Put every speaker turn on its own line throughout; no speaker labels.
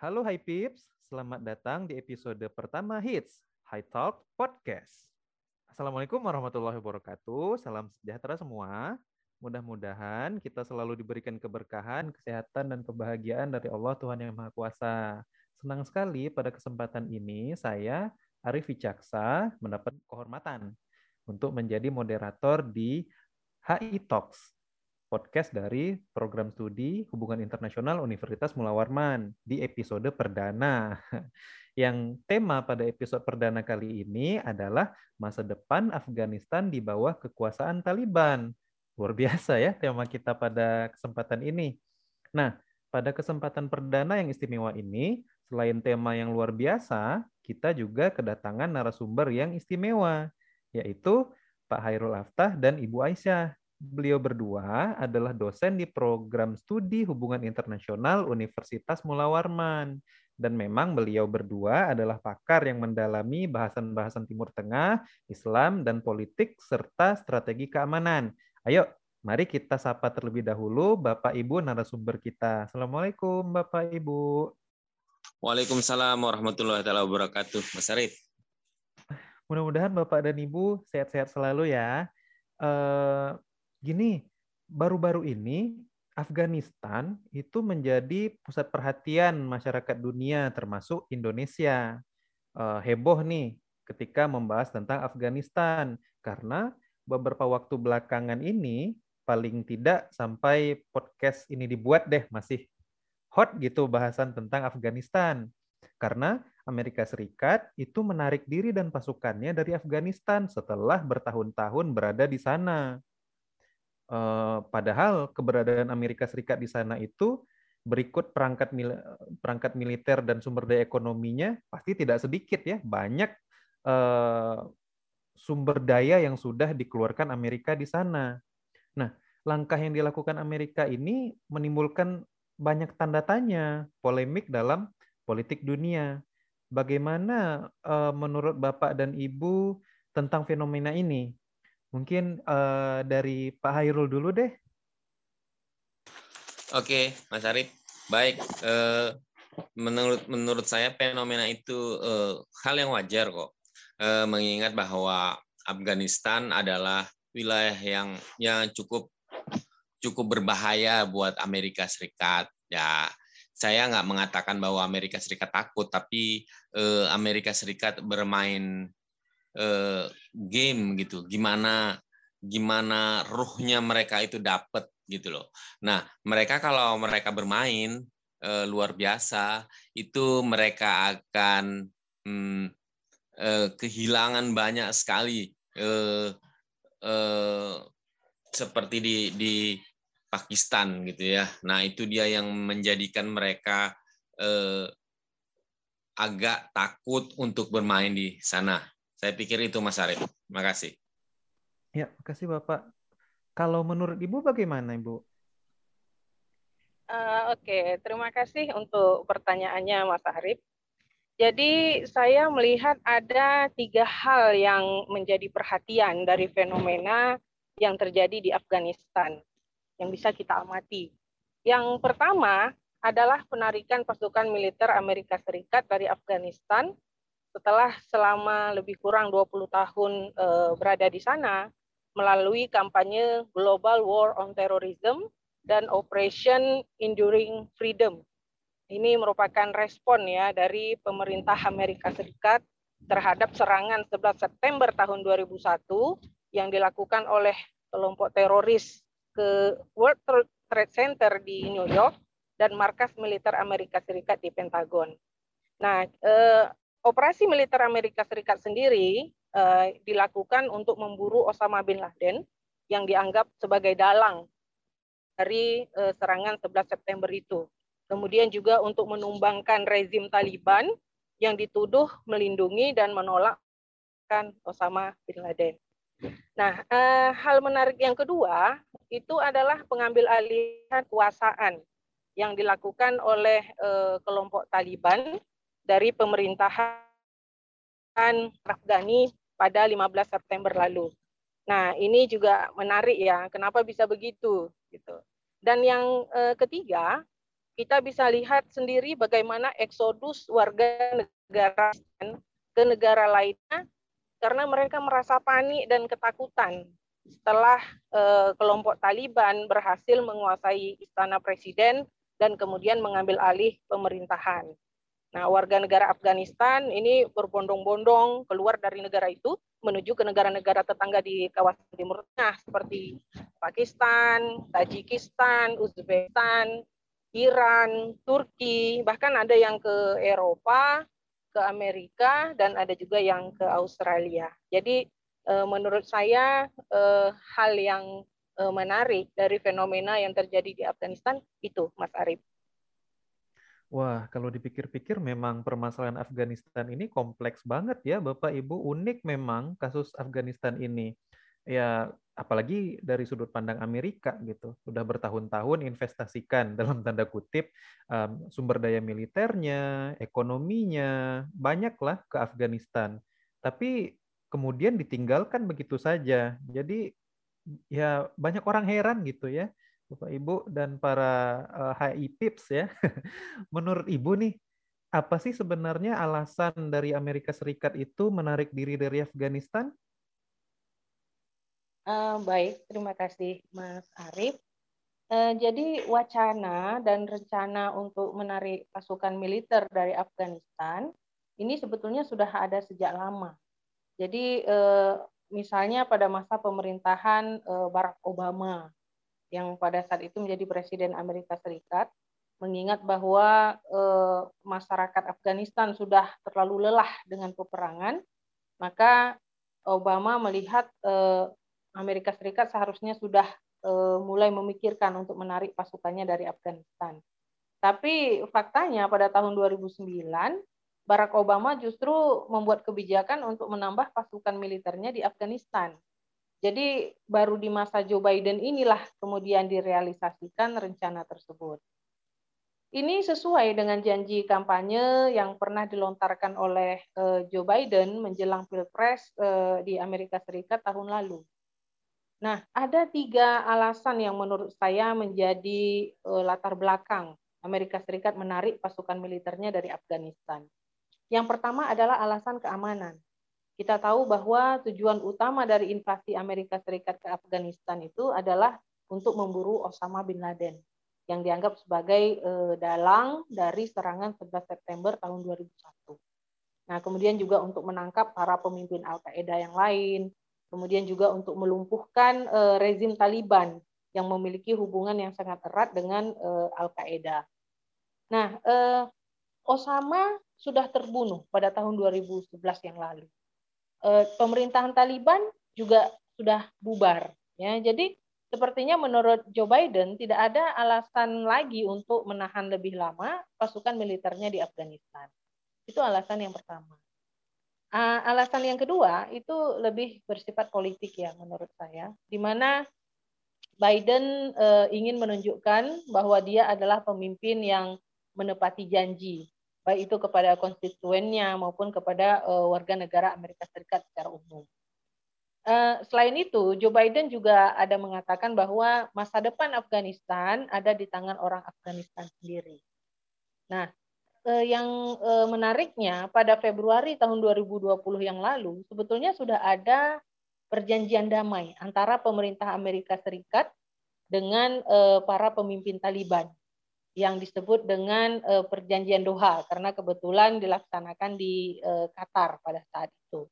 Halo Hai Pips, selamat datang di episode pertama Hits High Talk Podcast. Assalamualaikum warahmatullahi wabarakatuh, salam sejahtera semua. Mudah-mudahan kita selalu diberikan keberkahan, kesehatan, dan kebahagiaan dari Allah Tuhan Yang Maha Kuasa. Senang sekali pada kesempatan ini saya, Arif Wicaksa, mendapat kehormatan untuk menjadi moderator di HI Talks, podcast dari program studi Hubungan Internasional Universitas Mula Warman di episode perdana. Yang tema pada episode perdana kali ini adalah masa depan Afghanistan di bawah kekuasaan Taliban. Luar biasa ya tema kita pada kesempatan ini. Nah, pada kesempatan perdana yang istimewa ini, selain tema yang luar biasa, kita juga kedatangan narasumber yang istimewa, yaitu Pak Hairul Aftah dan Ibu Aisyah beliau berdua adalah dosen di program studi hubungan internasional Universitas Mula Warman. Dan memang beliau berdua adalah pakar yang mendalami bahasan-bahasan Timur Tengah, Islam, dan politik, serta strategi keamanan. Ayo, mari kita sapa terlebih dahulu Bapak Ibu narasumber kita. Assalamualaikum Bapak Ibu.
Waalaikumsalam warahmatullahi wabarakatuh. Mas Arif.
Mudah-mudahan Bapak dan Ibu sehat-sehat selalu ya. Uh, gini, baru-baru ini Afghanistan itu menjadi pusat perhatian masyarakat dunia termasuk Indonesia. Uh, heboh nih ketika membahas tentang Afghanistan karena beberapa waktu belakangan ini paling tidak sampai podcast ini dibuat deh masih hot gitu bahasan tentang Afghanistan. Karena Amerika Serikat itu menarik diri dan pasukannya dari Afghanistan setelah bertahun-tahun berada di sana. Eh, padahal keberadaan Amerika Serikat di sana itu berikut perangkat mil perangkat militer dan sumber daya ekonominya pasti tidak sedikit ya banyak uh, sumber daya yang sudah dikeluarkan Amerika di sana. Nah, langkah yang dilakukan Amerika ini menimbulkan banyak tanda tanya, polemik dalam politik dunia. Bagaimana uh, menurut Bapak dan Ibu tentang fenomena ini? Mungkin uh, dari Pak Hairul dulu deh.
Oke, Mas Arif. Baik, uh, menurut menurut saya fenomena itu uh, hal yang wajar kok. Mengingat bahwa Afghanistan adalah wilayah yang yang cukup cukup berbahaya buat Amerika Serikat. Ya, saya nggak mengatakan bahwa Amerika Serikat takut, tapi Amerika Serikat bermain uh, game gitu. Gimana gimana ruhnya mereka itu dapat gitu loh. Nah mereka kalau mereka bermain uh, luar biasa itu mereka akan hmm, uh, kehilangan banyak sekali uh, uh, seperti di di Pakistan gitu ya. Nah itu dia yang menjadikan mereka uh, agak takut untuk bermain di sana saya pikir itu Mas Arif. Terima kasih.
Ya, kasih Bapak. Kalau menurut Ibu bagaimana Ibu?
Uh, Oke, okay. terima kasih untuk pertanyaannya Mas Arif. Jadi saya melihat ada tiga hal yang menjadi perhatian dari fenomena yang terjadi di Afghanistan yang bisa kita amati. Yang pertama adalah penarikan pasukan militer Amerika Serikat dari Afghanistan setelah selama lebih kurang 20 tahun uh, berada di sana melalui kampanye Global War on Terrorism dan Operation Enduring Freedom. Ini merupakan respon ya dari pemerintah Amerika Serikat terhadap serangan 11 September tahun 2001 yang dilakukan oleh kelompok teroris ke World Trade Center di New York dan markas militer Amerika Serikat di Pentagon. Nah, eh, operasi militer Amerika Serikat sendiri uh, dilakukan untuk memburu Osama bin Laden yang dianggap sebagai dalang dari uh, serangan 11 September itu. Kemudian juga untuk menumbangkan rezim Taliban yang dituduh melindungi dan menolak Osama bin Laden. Nah, uh, hal menarik yang kedua itu adalah pengambil alihan kekuasaan yang dilakukan oleh uh, kelompok Taliban dari pemerintahan Afgani pada 15 September lalu. Nah, ini juga menarik ya, kenapa bisa begitu gitu. Dan yang eh, ketiga, kita bisa lihat sendiri bagaimana eksodus warga negara ke negara lainnya karena mereka merasa panik dan ketakutan setelah eh, kelompok Taliban berhasil menguasai istana presiden dan kemudian mengambil alih pemerintahan. Nah, warga negara Afghanistan ini berbondong-bondong keluar dari negara itu menuju ke negara-negara tetangga di kawasan Timur Tengah seperti Pakistan, Tajikistan, Uzbekistan, Iran, Turki, bahkan ada yang ke Eropa, ke Amerika, dan ada juga yang ke Australia. Jadi eh, menurut saya eh, hal yang eh, menarik dari fenomena yang terjadi di Afghanistan itu, Mas Arief.
Wah, kalau dipikir-pikir memang permasalahan Afghanistan ini kompleks banget ya, Bapak Ibu. Unik memang kasus Afghanistan ini. Ya, apalagi dari sudut pandang Amerika gitu sudah bertahun-tahun investasikan dalam tanda kutip um, sumber daya militernya ekonominya banyaklah ke Afghanistan tapi kemudian ditinggalkan begitu saja jadi ya banyak orang heran gitu ya Bapak Ibu dan para uh, HI Pips ya menurut Ibu nih apa sih sebenarnya alasan dari Amerika Serikat itu menarik diri dari Afghanistan
Uh, baik, terima kasih Mas Arief. Uh, jadi wacana dan rencana untuk menarik pasukan militer dari Afghanistan ini sebetulnya sudah ada sejak lama. Jadi uh, misalnya pada masa pemerintahan uh, Barack Obama yang pada saat itu menjadi presiden Amerika Serikat, mengingat bahwa uh, masyarakat Afghanistan sudah terlalu lelah dengan peperangan, maka Obama melihat uh, Amerika Serikat seharusnya sudah uh, mulai memikirkan untuk menarik pasukannya dari Afghanistan. Tapi faktanya pada tahun 2009 Barack Obama justru membuat kebijakan untuk menambah pasukan militernya di Afghanistan. Jadi baru di masa Joe Biden inilah kemudian direalisasikan rencana tersebut. Ini sesuai dengan janji kampanye yang pernah dilontarkan oleh uh, Joe Biden menjelang Pilpres uh, di Amerika Serikat tahun lalu. Nah, ada tiga alasan yang menurut saya menjadi uh, latar belakang Amerika Serikat menarik pasukan militernya dari Afghanistan. Yang pertama adalah alasan keamanan. Kita tahu bahwa tujuan utama dari invasi Amerika Serikat ke Afghanistan itu adalah untuk memburu Osama bin Laden yang dianggap sebagai uh, dalang dari serangan 11 September tahun 2001. Nah, kemudian juga untuk menangkap para pemimpin Al-Qaeda yang lain, kemudian juga untuk melumpuhkan uh, rezim Taliban yang memiliki hubungan yang sangat erat dengan uh, Al-Qaeda. Nah, Osama sudah terbunuh pada tahun 2011 yang lalu. Uh, pemerintahan Taliban juga sudah bubar. Ya, jadi sepertinya menurut Joe Biden tidak ada alasan lagi untuk menahan lebih lama pasukan militernya di Afghanistan. Itu alasan yang pertama. Uh, alasan yang kedua itu lebih bersifat politik ya menurut saya, di mana Biden uh, ingin menunjukkan bahwa dia adalah pemimpin yang menepati janji, baik itu kepada konstituennya maupun kepada uh, warga negara Amerika Serikat secara umum. Uh, selain itu, Joe Biden juga ada mengatakan bahwa masa depan Afghanistan ada di tangan orang Afghanistan sendiri. Nah, eh, yang eh, menariknya pada Februari tahun 2020 yang lalu sebetulnya sudah ada perjanjian damai antara pemerintah Amerika Serikat dengan eh, para pemimpin Taliban yang disebut dengan eh, perjanjian Doha karena kebetulan dilaksanakan di eh, Qatar pada saat itu.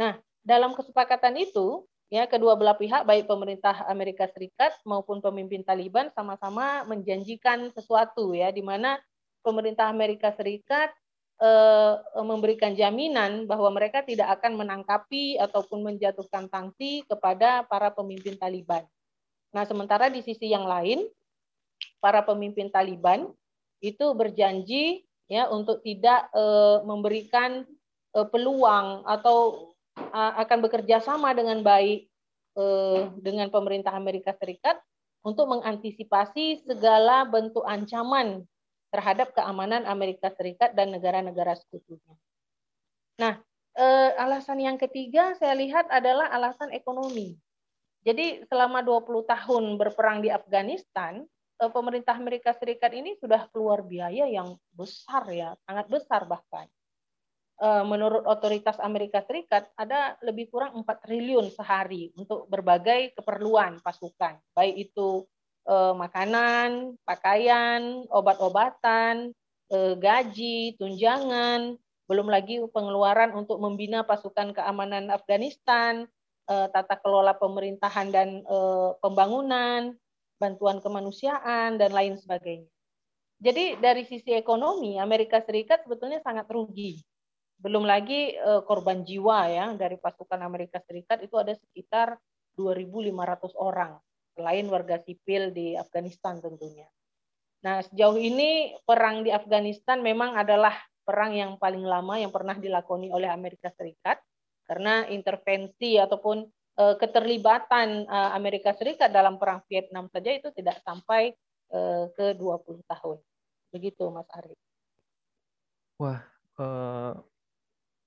Nah, dalam kesepakatan itu ya kedua belah pihak baik pemerintah Amerika Serikat maupun pemimpin Taliban sama-sama menjanjikan sesuatu ya di mana pemerintah Amerika Serikat eh, memberikan jaminan bahwa mereka tidak akan menangkapi ataupun menjatuhkan sanksi kepada para pemimpin Taliban. Nah, sementara di sisi yang lain, para pemimpin Taliban itu berjanji ya untuk tidak eh, memberikan eh, peluang atau uh, akan bekerja sama dengan baik eh, dengan pemerintah Amerika Serikat untuk mengantisipasi segala bentuk ancaman terhadap keamanan Amerika Serikat dan negara-negara sekutunya. Nah, eh, alasan yang ketiga saya lihat adalah alasan ekonomi. Jadi selama 20 tahun berperang di Afghanistan, pemerintah Amerika Serikat ini sudah keluar biaya yang besar ya, sangat besar bahkan. Eh, menurut otoritas Amerika Serikat ada lebih kurang 4 triliun sehari untuk berbagai keperluan pasukan, baik itu eh, makanan, pakaian, obat-obatan, eh, gaji, tunjangan, belum lagi pengeluaran untuk membina pasukan keamanan Afghanistan, eh, tata kelola pemerintahan dan eh, pembangunan, bantuan kemanusiaan dan lain sebagainya. Jadi dari sisi ekonomi Amerika Serikat sebetulnya sangat rugi belum lagi uh, korban jiwa ya dari pasukan Amerika Serikat itu ada sekitar 2.500 orang selain warga sipil di Afghanistan tentunya. Nah sejauh ini perang di Afghanistan memang adalah perang yang paling lama yang pernah dilakoni oleh Amerika Serikat karena intervensi ataupun uh, keterlibatan uh, Amerika Serikat dalam perang Vietnam saja itu tidak sampai uh, ke 20 tahun. Begitu Mas Arief.
Wah,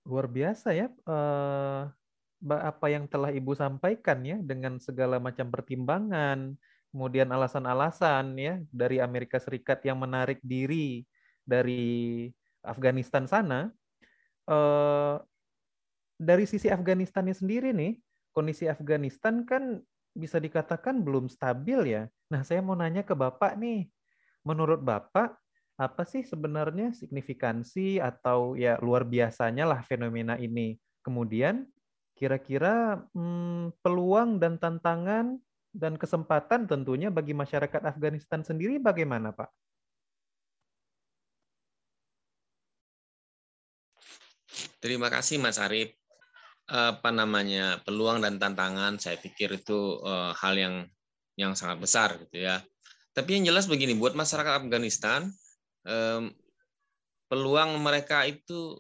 luar biasa ya eh, apa yang telah Ibu sampaikan ya dengan segala macam pertimbangan, kemudian alasan-alasan ya dari Amerika Serikat yang menarik diri dari Afghanistan sana. Eh, dari sisi Afghanistannya sendiri nih, kondisi Afghanistan kan bisa dikatakan belum stabil ya. Nah, saya mau nanya ke Bapak nih, menurut Bapak apa sih sebenarnya signifikansi atau ya luar biasanya lah fenomena ini. Kemudian kira-kira hmm, peluang dan tantangan dan kesempatan tentunya bagi masyarakat Afghanistan sendiri bagaimana Pak?
Terima kasih Mas Arief. Apa namanya peluang dan tantangan saya pikir itu uh, hal yang yang sangat besar gitu ya. Tapi yang jelas begini buat masyarakat Afghanistan um, peluang mereka itu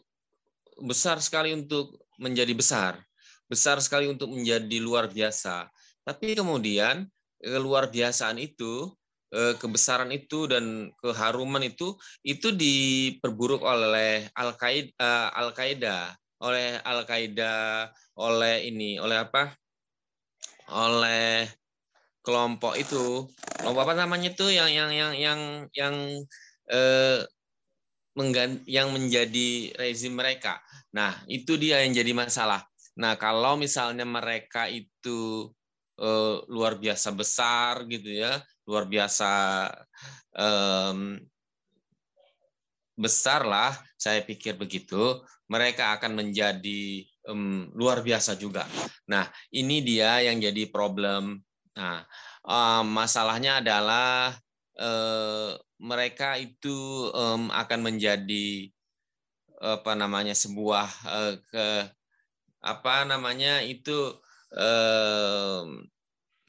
besar sekali untuk menjadi besar, besar sekali untuk menjadi luar biasa. Tapi kemudian luar biasaan itu, kebesaran itu dan keharuman itu itu diperburuk oleh Al Qaeda, Al Qaeda, oleh Al Qaeda, oleh ini, oleh apa? Oleh kelompok itu, kelompok apa namanya itu yang yang yang yang yang eh, yang menjadi rezim mereka. Nah, itu dia yang jadi masalah. Nah, kalau misalnya mereka itu eh, luar biasa besar gitu ya, luar biasa eh, besar lah, saya pikir begitu, mereka akan menjadi um, luar biasa juga. Nah, ini dia yang jadi problem. Nah, um, masalahnya adalah uh, mereka itu um, akan menjadi apa namanya sebuah uh, ke apa namanya itu um,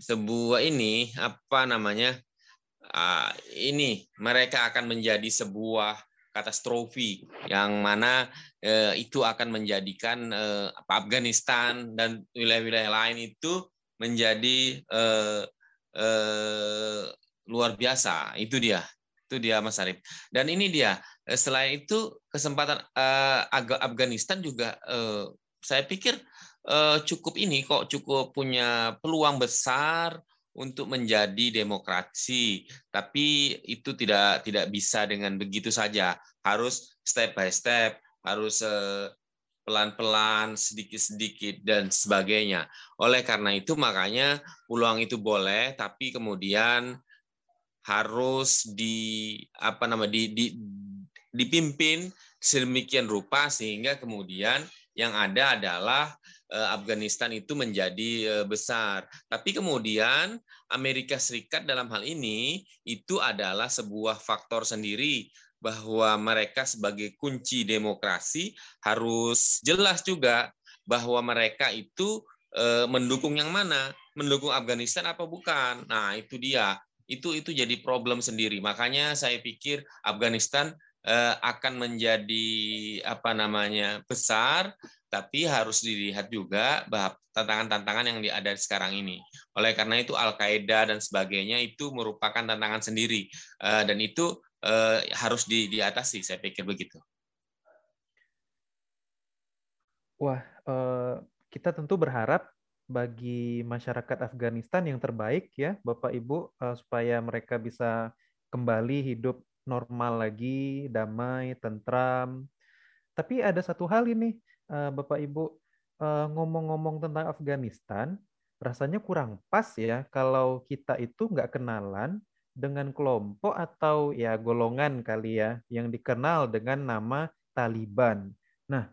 sebuah ini apa namanya uh, ini mereka akan menjadi sebuah katastrofi yang mana uh, itu akan menjadikan uh, Afghanistan dan wilayah-wilayah lain itu menjadi uh, uh, luar biasa itu dia itu dia Mas Arif. Dan ini dia. Eh, selain itu kesempatan uh, Afghanistan juga uh, saya pikir uh, cukup ini kok cukup punya peluang besar untuk menjadi demokrasi. Tapi itu tidak tidak bisa dengan begitu saja. Harus step by step, harus uh, pelan-pelan, sedikit-sedikit dan sebagainya. Oleh karena itu makanya peluang itu boleh, tapi kemudian harus di apa nama di, di dipimpin sedemikian rupa sehingga kemudian yang ada adalah eh, Afghanistan itu menjadi eh, besar. Tapi kemudian Amerika Serikat dalam hal ini itu adalah sebuah faktor sendiri bahwa mereka sebagai kunci demokrasi harus jelas juga bahwa mereka itu eh, mendukung yang mana, mendukung Afghanistan apa bukan. Nah, itu dia itu itu jadi problem sendiri. Makanya saya pikir Afghanistan eh, akan menjadi apa namanya besar, tapi harus dilihat juga tantangan-tantangan yang ada sekarang ini. Oleh karena itu Al Qaeda dan sebagainya itu merupakan tantangan sendiri eh, dan itu eh, harus di, diatasi. Saya pikir begitu.
Wah, kita tentu berharap bagi masyarakat Afghanistan yang terbaik ya, Bapak Ibu, supaya mereka bisa kembali hidup normal lagi, damai, tentram. Tapi ada satu hal ini, Bapak Ibu, uh, ngomong-ngomong tentang Afghanistan, rasanya kurang pas ya kalau kita itu nggak kenalan dengan kelompok atau ya golongan kali ya yang dikenal dengan nama Taliban. Nah,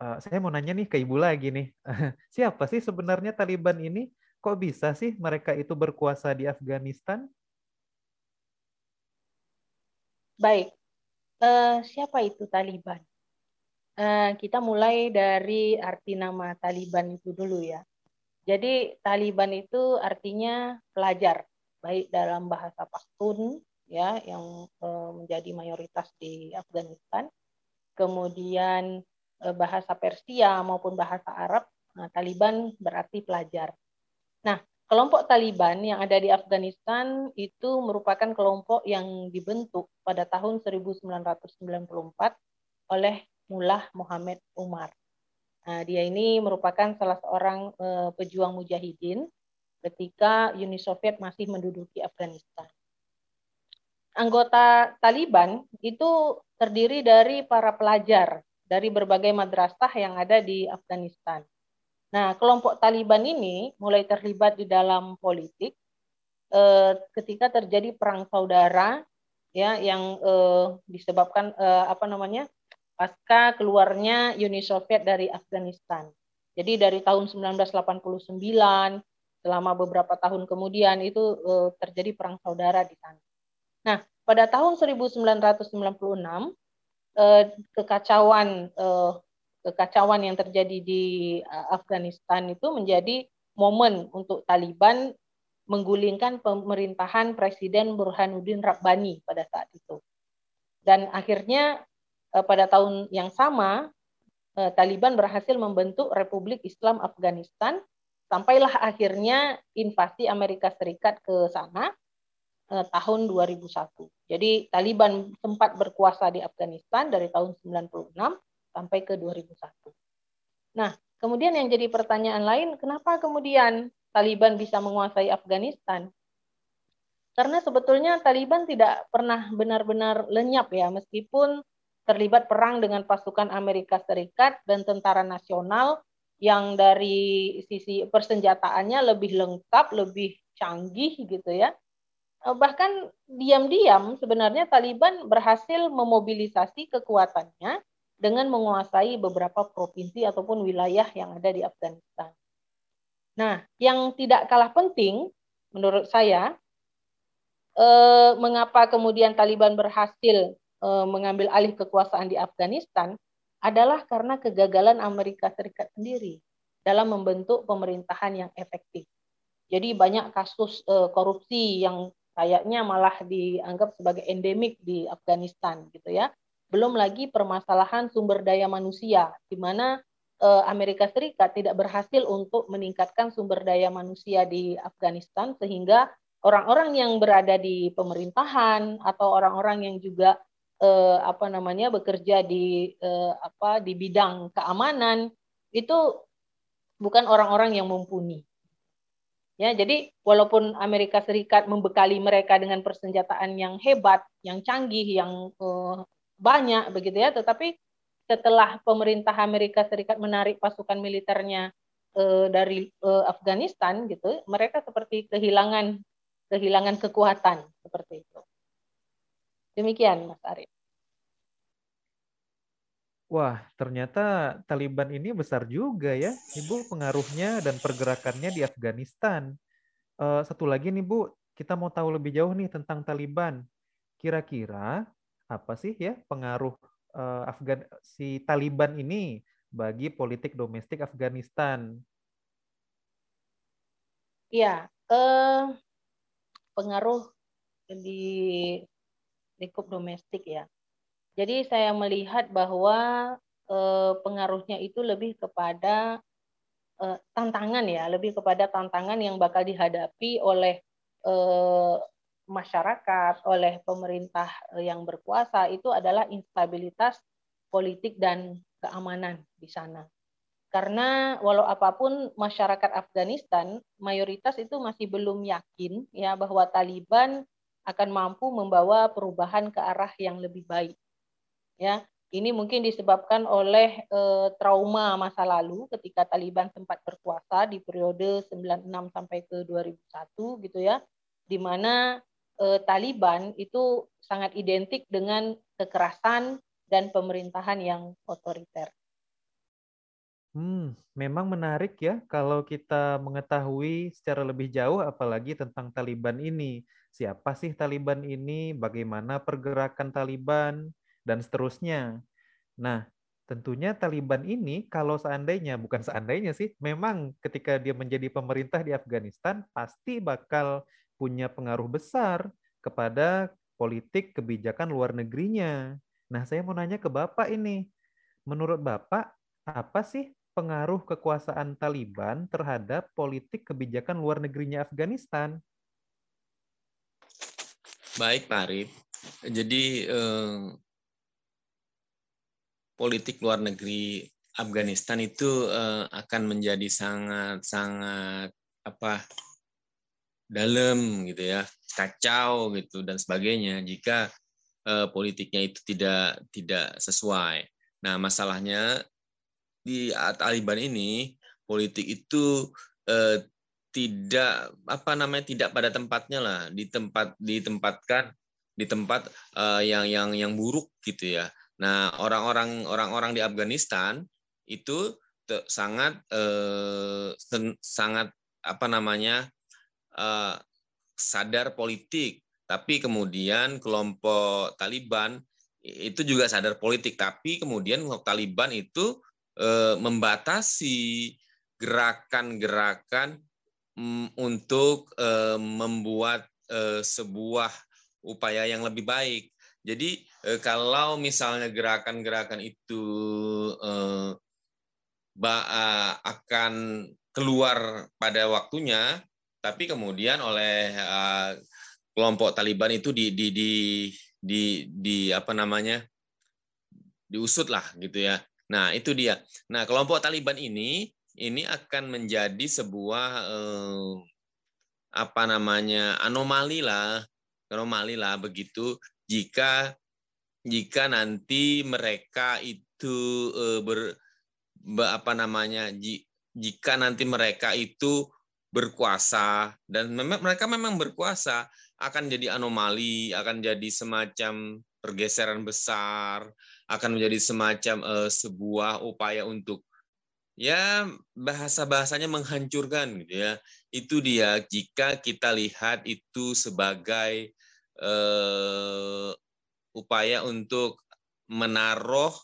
uh, saya mau nanya nih ke Ibu lagi nih. Siapa sih sebenarnya Taliban ini? Kok bisa sih mereka itu berkuasa di Afghanistan?
Baik, uh, siapa itu Taliban? Uh, kita mulai dari arti nama Taliban itu dulu ya. Jadi Taliban itu artinya pelajar, baik dalam bahasa Pashtun ya yang uh, menjadi mayoritas di Afghanistan, kemudian Eh, bahasa Persia maupun bahasa Arab, nah, Taliban berarti pelajar. Nah, kelompok Taliban yang ada di Afghanistan itu merupakan kelompok yang dibentuk pada tahun 1994 oleh Mullah Muhammad Umar. Nah, dia ini merupakan salah seorang uh, pejuang mujahidin ketika Uni Soviet masih menduduki Afghanistan. Anggota Taliban itu terdiri dari para pelajar dari berbagai madrasah yang ada di Afghanistan. Nah, kelompok Taliban ini mulai terlibat di dalam politik eh, ketika terjadi perang saudara ya yang eh, disebabkan eh, apa namanya pasca keluarnya Uni Soviet dari Afghanistan. Jadi dari tahun 1989 selama beberapa tahun kemudian itu eh, terjadi perang saudara di sana. Nah, pada tahun 1996 Eh, kekacauan eh, kekacauan yang terjadi di eh, Afghanistan itu menjadi momen untuk Taliban menggulingkan pemerintahan Presiden Burhanuddin Rabbani pada saat itu. Dan akhirnya pada tahun yang sama Taliban berhasil membentuk Republik Islam Afghanistan sampailah akhirnya invasi Amerika Serikat ke sana eh, tahun 2001. Jadi Taliban sempat berkuasa di Afghanistan dari tahun 96 sampai ke 2001. Nah, kemudian yang jadi pertanyaan lain, kenapa kemudian Taliban bisa menguasai Afghanistan? Karena sebetulnya Taliban tidak pernah benar-benar lenyap ya, meskipun terlibat perang dengan pasukan Amerika Serikat dan tentara nasional yang dari sisi persenjataannya lebih lengkap, lebih canggih gitu ya. Eh, bahkan diam-diam sebenarnya Taliban berhasil memobilisasi kekuatannya dengan menguasai beberapa provinsi ataupun wilayah yang ada di Afghanistan. Nah, yang tidak kalah penting menurut saya, eh, mengapa kemudian Taliban berhasil mengambil alih kekuasaan di Afghanistan adalah karena kegagalan Amerika Serikat sendiri dalam membentuk pemerintahan yang efektif. Jadi banyak kasus eh, korupsi yang kayaknya malah dianggap sebagai endemik di Afghanistan gitu ya. Belum lagi permasalahan sumber daya manusia di mana eh, Amerika Serikat tidak berhasil untuk meningkatkan sumber daya manusia di Afghanistan sehingga orang-orang yang berada di pemerintahan atau orang-orang yang juga eh, apa namanya bekerja di eh, apa di bidang keamanan itu bukan orang-orang yang mumpuni Ya, jadi walaupun Amerika Serikat membekali mereka dengan persenjataan yang hebat, yang canggih, yang uh, banyak begitu ya, tetapi setelah pemerintah Amerika Serikat menarik pasukan militernya uh, dari uh, Afghanistan gitu, mereka seperti kehilangan kehilangan kekuatan seperti itu. Demikian Mas Arief.
Wah, ternyata Taliban ini besar juga ya, Ibu pengaruhnya dan pergerakannya di Afghanistan. Uh, satu lagi nih Bu, kita mau tahu lebih jauh nih tentang Taliban. Kira-kira apa sih ya pengaruh uh, Afgan si Taliban ini bagi politik domestik Afghanistan?
Iya, uh, pengaruh di lingkup domestik ya. Jadi saya melihat bahwa eh, pengaruhnya itu lebih kepada eh, tantangan ya, lebih kepada tantangan yang bakal dihadapi oleh eh, masyarakat, oleh pemerintah eh, yang berkuasa itu adalah instabilitas politik dan keamanan di sana. karena walau apa pun masyarakat Afghanistan mayoritas itu masih belum yakin ya bahwa Taliban akan mampu membawa perubahan ke arah yang lebih baik. Ya, ini mungkin disebabkan oleh eh, trauma masa lalu ketika Taliban sempat berkuasa di periode 96 sampai ke 2001 gitu ya, di mana eh, Taliban itu sangat identik dengan kekerasan dan pemerintahan yang otoriter.
Hmm, memang menarik ya kalau kita mengetahui secara lebih jauh apalagi tentang Taliban ini. Siapa sih Taliban ini? Bagaimana pergerakan Taliban dan seterusnya. Nah, tentunya Taliban ini kalau seandainya bukan seandainya sih, memang ketika dia menjadi pemerintah di Afghanistan pasti bakal punya pengaruh besar kepada politik kebijakan luar negerinya. Nah, saya mau nanya ke Bapak ini. Menurut Bapak, apa sih pengaruh kekuasaan Taliban terhadap politik kebijakan luar negerinya Afghanistan?
Baik, Pak Arif. Jadi eh, politik luar negeri Afghanistan itu eh, akan menjadi sangat sangat apa dalam gitu ya, kacau gitu dan sebagainya jika eh, politiknya itu tidak tidak sesuai. Nah, masalahnya di Taliban ini politik itu eh, tidak apa namanya tidak pada tempatnya lah. Di tempat ditempatkan di tempat eh, yang yang yang buruk gitu ya. Nah orang-orang orang-orang di Afghanistan itu sangat eh, sangat apa namanya eh, sadar politik, tapi kemudian kelompok Taliban itu juga sadar politik, tapi kemudian kelompok Taliban itu membatasi gerakan-gerakan mm, untuk eh, membuat eh, sebuah upaya yang lebih baik. Jadi kalau misalnya gerakan-gerakan itu akan keluar pada waktunya, tapi kemudian oleh kelompok Taliban itu di di di di, di apa namanya diusut lah gitu ya Nah, itu dia. Nah, kelompok Taliban ini ini akan menjadi sebuah eh, apa namanya anomali lah, anomali lah begitu jika jika nanti mereka itu eh, ber, apa namanya jika nanti mereka itu berkuasa dan memang mereka memang berkuasa akan jadi anomali, akan jadi semacam pergeseran besar, akan menjadi semacam uh, sebuah upaya untuk ya bahasa-bahasanya menghancurkan gitu ya. Itu dia jika kita lihat itu sebagai uh, upaya untuk menaruh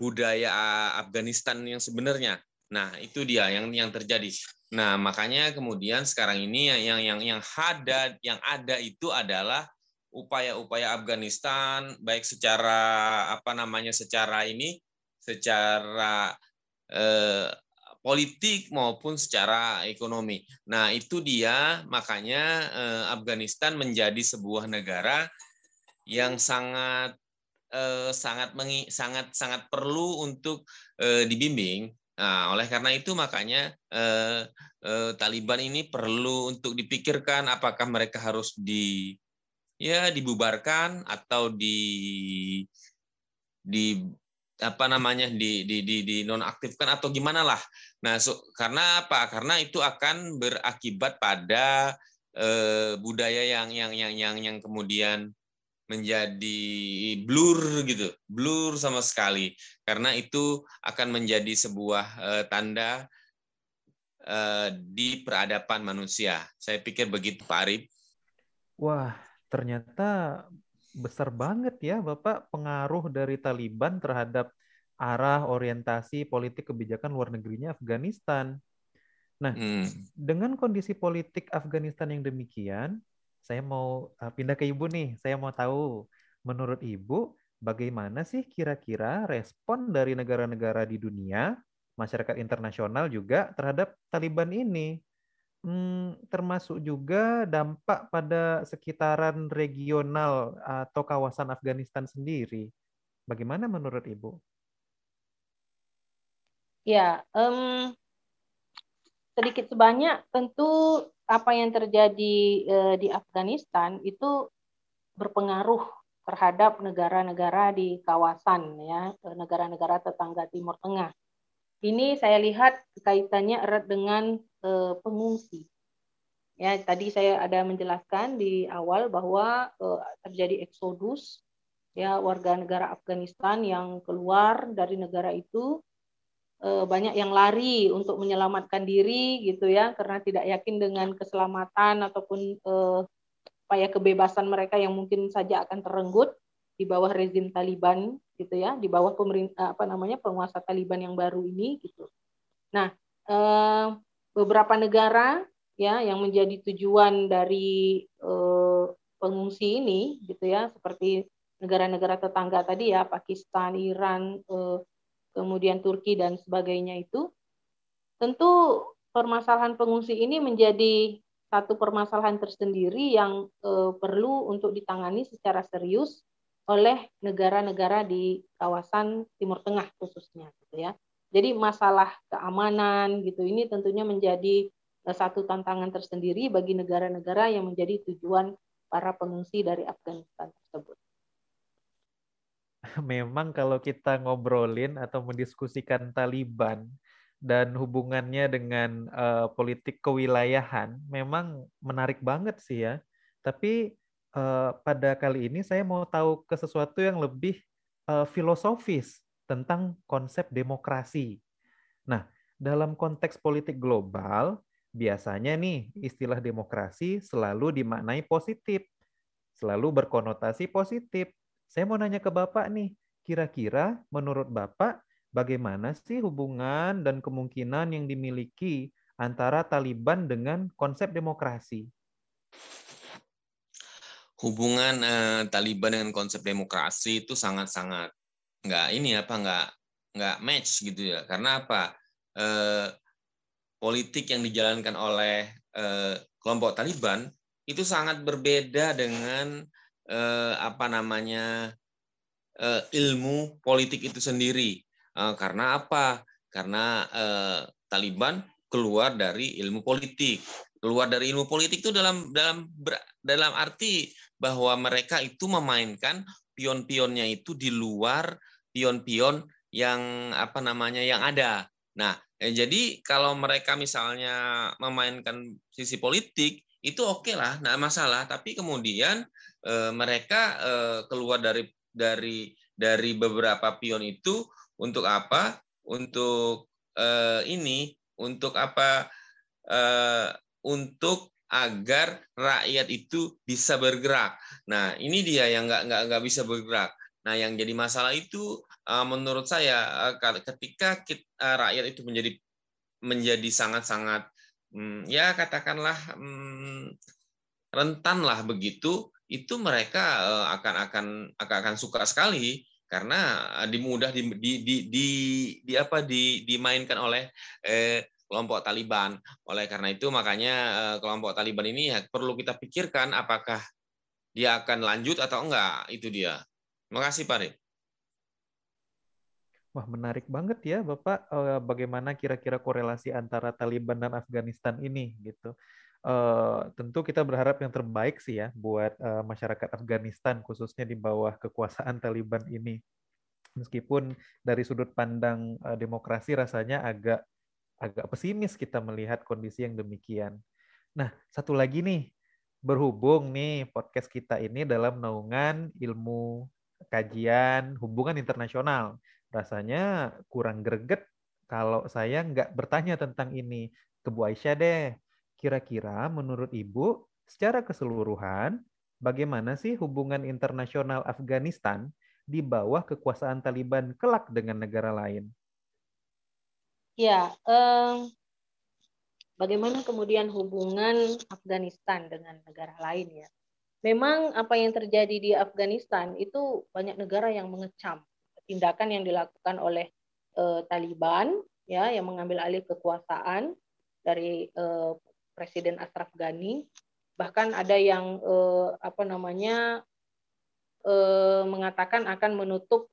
budaya Afghanistan yang sebenarnya. Nah, itu dia yang yang terjadi. Nah, makanya kemudian sekarang ini yang yang yang ada yang ada itu adalah upaya-upaya Afghanistan baik secara apa namanya secara ini secara eh, politik maupun secara ekonomi. Nah, itu dia makanya eh, Afghanistan menjadi sebuah negara yang sangat eh, sangat mengi, sangat sangat perlu untuk eh, dibimbing. Nah, oleh karena itu makanya eh, eh, Taliban ini perlu untuk dipikirkan apakah mereka harus di ya dibubarkan atau di di apa namanya di di di, di nonaktifkan atau gimana lah. Nah, so, karena apa? Karena itu akan berakibat pada eh, budaya yang yang yang yang yang kemudian menjadi blur gitu, blur sama sekali. Karena itu akan menjadi sebuah eh, tanda eh, di peradaban manusia. Saya pikir begitu, Pak Arif.
Wah, ternyata besar banget ya Bapak pengaruh dari Taliban terhadap arah orientasi politik kebijakan luar negerinya Afghanistan. Nah, hmm. dengan kondisi politik Afghanistan yang demikian, saya mau uh, pindah ke Ibu nih. Saya mau tahu, menurut Ibu, bagaimana sih kira-kira respon dari negara-negara di dunia, masyarakat internasional juga terhadap Taliban ini? Hmm, termasuk juga dampak pada sekitaran regional atau kawasan Afghanistan sendiri. Bagaimana menurut Ibu?
Ya, um, sedikit sebanyak tentu apa yang terjadi uh, di Afghanistan itu berpengaruh terhadap negara-negara di kawasan ya, negara-negara tetangga Timur Tengah. Ini saya lihat kaitannya erat dengan uh, pengungsi. Ya, tadi saya ada menjelaskan di awal bahwa uh, terjadi eksodus ya warga negara Afghanistan yang keluar dari negara itu uh, banyak yang lari untuk menyelamatkan diri gitu ya karena tidak yakin dengan keselamatan ataupun uh, upaya kebebasan mereka yang mungkin saja akan terenggut di bawah rezim Taliban gitu ya di bawah pemerintah apa namanya penguasa Taliban yang baru ini gitu. Nah, uh, beberapa negara ya yang menjadi tujuan dari uh, pengungsi ini gitu ya seperti negara-negara tetangga tadi ya Pakistan, Iran, uh, kemudian Turki dan sebagainya itu tentu permasalahan pengungsi ini menjadi satu permasalahan tersendiri yang uh, perlu untuk ditangani secara serius oleh negara-negara di kawasan Timur Tengah khususnya gitu ya. Jadi masalah keamanan gitu ini tentunya menjadi Eh, satu tantangan tersendiri bagi negara-negara yang menjadi tujuan para pengungsi dari Afghanistan tersebut.
Memang kalau kita ngobrolin atau mendiskusikan Taliban dan hubungannya dengan uh, politik kewilayahan, memang menarik banget sih ya. Tapi uh, pada kali ini saya mau tahu ke sesuatu yang lebih uh, filosofis tentang konsep demokrasi. Nah, dalam konteks politik global, biasanya nih istilah demokrasi selalu dimaknai positif, selalu berkonotasi positif. Saya mau nanya ke Bapak nih, kira-kira menurut Bapak bagaimana sih hubungan dan kemungkinan yang dimiliki antara Taliban dengan konsep demokrasi?
Hubungan eh, Taliban dengan konsep demokrasi itu sangat-sangat nggak ini apa nggak nggak match gitu ya karena apa eh, politik yang dijalankan oleh eh, kelompok Taliban itu sangat berbeda dengan eh, apa namanya eh, ilmu politik itu sendiri. Eh, karena apa? Karena eh, Taliban keluar dari ilmu politik. Keluar dari ilmu politik itu dalam dalam dalam arti bahwa mereka itu memainkan pion-pionnya itu di luar pion-pion yang apa namanya yang ada. Nah, eh, jadi kalau mereka misalnya memainkan sisi politik itu oke okay lah, nggak masalah. Tapi kemudian eh, mereka eh, keluar dari dari dari beberapa pion itu untuk apa? Untuk eh, ini, untuk apa? Eh, untuk agar rakyat itu bisa bergerak. Nah, ini dia yang nggak nggak nggak bisa bergerak. Nah, yang jadi masalah itu uh, menurut saya uh, ketika kita, uh, rakyat itu menjadi menjadi sangat-sangat um, ya katakanlah um, rentan lah begitu, itu mereka akan akan akan akan suka sekali karena dimudah di di di, di, di apa di dimainkan oleh eh, kelompok Taliban. Oleh karena itu makanya eh, kelompok Taliban ini ya, perlu kita pikirkan apakah dia akan lanjut atau enggak itu dia. Terima kasih Pak Rik.
Wah, menarik banget ya, Bapak. Eh, bagaimana kira-kira korelasi antara Taliban dan Afghanistan ini, gitu. Uh, tentu kita berharap yang terbaik sih ya buat uh, masyarakat Afghanistan, khususnya di bawah kekuasaan Taliban ini. Meskipun dari sudut pandang demokrasi rasanya agak agak pesimis kita melihat kondisi yang demikian. Nah, satu lagi nih, berhubung nih podcast kita ini dalam naungan ilmu kajian hubungan internasional. Rasanya kurang greget kalau saya nggak bertanya tentang ini ke Bu Aisyah deh. Kira-kira menurut Ibu, secara keseluruhan, bagaimana sih hubungan internasional Afghanistan di bawah kekuasaan Taliban kelak dengan negara lain?
Ya, um, bagaimana kemudian hubungan Afghanistan dengan negara lain ya? Memang apa yang terjadi di Afghanistan itu banyak negara yang mengecam tindakan yang dilakukan oleh uh, Taliban ya yang mengambil alih kekuasaan dari uh, Presiden Ashraf Ghani bahkan ada yang uh, apa namanya uh, mengatakan akan menutup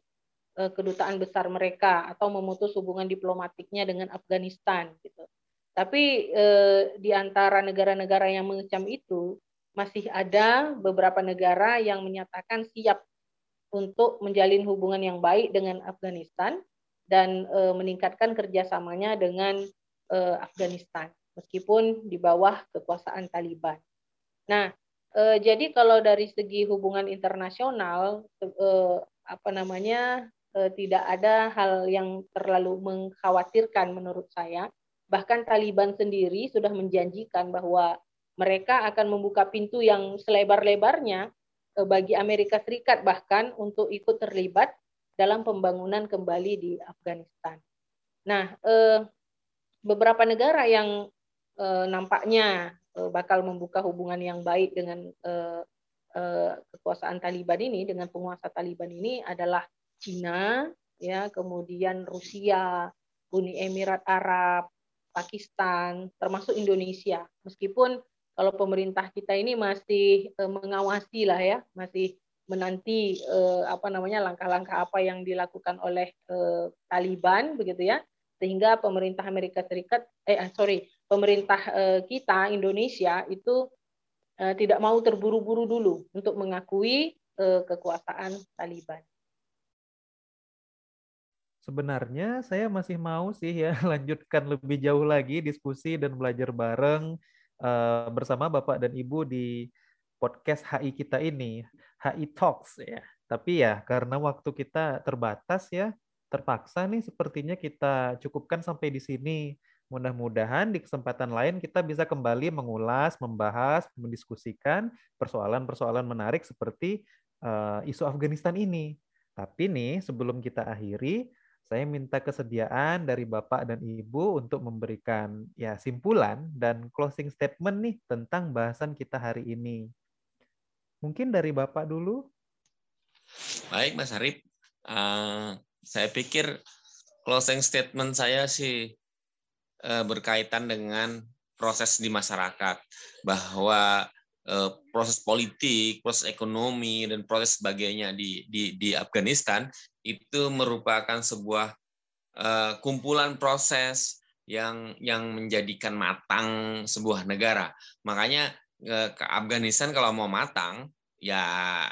uh, kedutaan besar mereka atau memutus hubungan diplomatiknya dengan Afghanistan gitu. Tapi uh, di antara negara-negara yang mengecam itu masih ada beberapa negara yang menyatakan siap untuk menjalin hubungan yang baik dengan Afghanistan dan uh, meningkatkan kerjasamanya dengan uh, Afghanistan meskipun di bawah kekuasaan Taliban. Nah, uh, jadi kalau dari segi hubungan internasional uh, apa namanya uh, tidak ada hal yang terlalu mengkhawatirkan menurut saya. Bahkan Taliban sendiri sudah menjanjikan bahwa mereka akan membuka pintu yang selebar-lebarnya eh, bagi Amerika Serikat bahkan untuk ikut terlibat dalam pembangunan kembali di Afghanistan. Nah, eh, beberapa negara yang eh, nampaknya bakal membuka hubungan yang baik dengan kekuasaan Taliban ini, dengan penguasa Taliban ini adalah Cina, ya, kemudian Rusia, Uni Emirat Arab, Pakistan, termasuk Indonesia. Meskipun kalau pemerintah kita ini masih uh, mengawasi lah ya, masih menanti uh, apa namanya langkah-langkah apa yang dilakukan oleh uh, Taliban begitu ya, sehingga pemerintah Amerika Serikat eh sorry pemerintah kita Indonesia itu tidak mau terburu-buru dulu untuk mengakui kekuasaan Taliban.
Sebenarnya saya masih mau sih ya lanjutkan lebih jauh lagi diskusi dan belajar bareng uh, bersama Bapak dan Ibu di podcast HI kita ini, HI Talks ya. Tapi ya karena waktu kita terbatas ya, terpaksa nih sepertinya kita cukupkan sampai di sini. Mudah-mudahan di kesempatan lain kita bisa kembali mengulas, membahas, mendiskusikan persoalan-persoalan menarik seperti uh, isu Afghanistan ini. Tapi nih sebelum kita akhiri, saya minta kesediaan dari Bapak dan Ibu untuk memberikan ya simpulan dan closing statement nih tentang bahasan kita hari ini. Mungkin dari Bapak dulu.
Baik, Mas Arif. Uh, saya pikir closing statement saya sih uh, berkaitan dengan proses di masyarakat bahwa uh, proses politik, proses ekonomi dan proses sebagainya di di di Afghanistan itu merupakan sebuah uh, kumpulan proses yang yang menjadikan matang sebuah negara. Makanya uh, ke Afghanistan kalau mau matang ya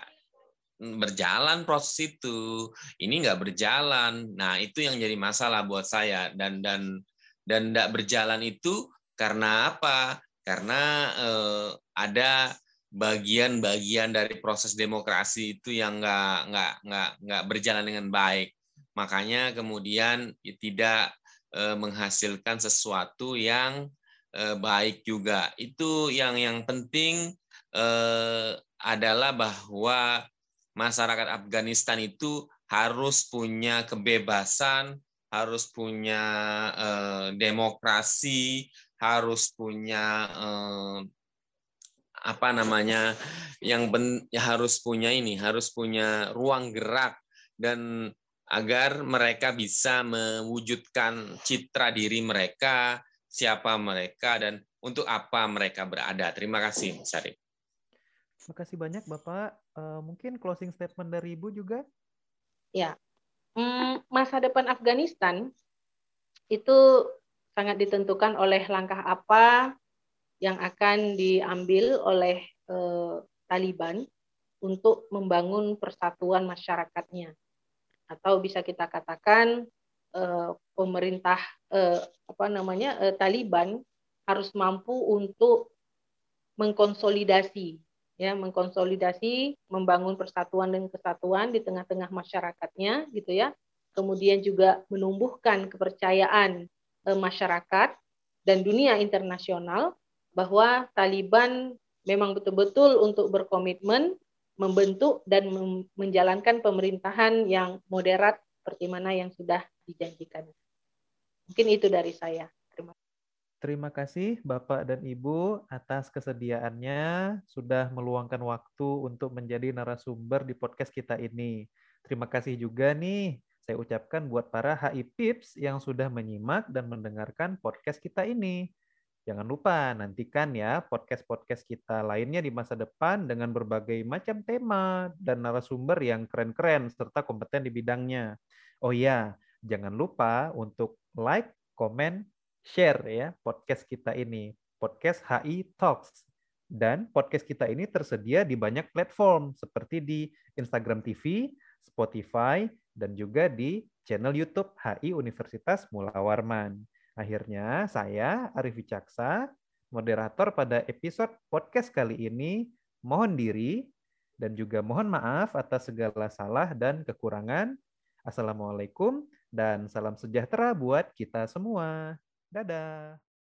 berjalan proses itu. Ini nggak berjalan. Nah itu yang jadi masalah buat saya dan dan dan tidak berjalan itu karena apa? Karena uh, ada bagian-bagian dari proses demokrasi itu yang nggak nggak nggak nggak berjalan dengan baik. Makanya kemudian ya, tidak eh, menghasilkan sesuatu yang eh, baik juga. Itu yang yang penting eh, adalah bahwa masyarakat Afghanistan itu harus punya kebebasan harus punya demokrasi harus punya apa namanya yang ben, ya harus punya ini harus punya ruang gerak dan agar mereka bisa mewujudkan citra diri mereka siapa mereka dan untuk apa mereka berada. Terima kasih Syarif
terima kasih banyak bapak. Uh, mungkin closing statement dari ibu juga?
Ya. Hmm, masa depan Afghanistan itu sangat ditentukan oleh langkah apa yang akan diambil oleh eh, Taliban untuk membangun persatuan masyarakatnya. Atau bisa kita katakan eh, pemerintah eh, apa namanya Taliban harus mampu untuk mengkonsolidasi ya mengkonsolidasi membangun persatuan dan kesatuan di tengah-tengah masyarakatnya gitu ya. Kemudian juga menumbuhkan kepercayaan masyarakat dan dunia internasional bahwa Taliban memang betul-betul untuk berkomitmen membentuk dan menjalankan pemerintahan yang moderat seperti mana yang sudah dijanjikan. Mungkin itu dari saya.
Terima kasih. Terima kasih Bapak dan Ibu atas kesediaannya sudah meluangkan waktu untuk menjadi narasumber di podcast kita ini. Terima kasih juga nih saya ucapkan buat para HI Pips yang sudah menyimak dan mendengarkan podcast kita ini. Jangan lupa nantikan ya podcast-podcast kita lainnya di masa depan dengan berbagai macam tema dan narasumber yang keren-keren serta kompeten di bidangnya. Oh iya, jangan lupa untuk like, comment, share ya podcast kita ini, podcast HI Talks. Dan podcast kita ini tersedia di banyak platform seperti di Instagram TV, Spotify, dan juga di channel YouTube HI Universitas Mula Warman. Akhirnya saya Arif Wicaksa, moderator pada episode podcast kali ini, mohon diri dan juga mohon maaf atas segala salah dan kekurangan. Assalamualaikum dan salam sejahtera buat kita semua. Dadah.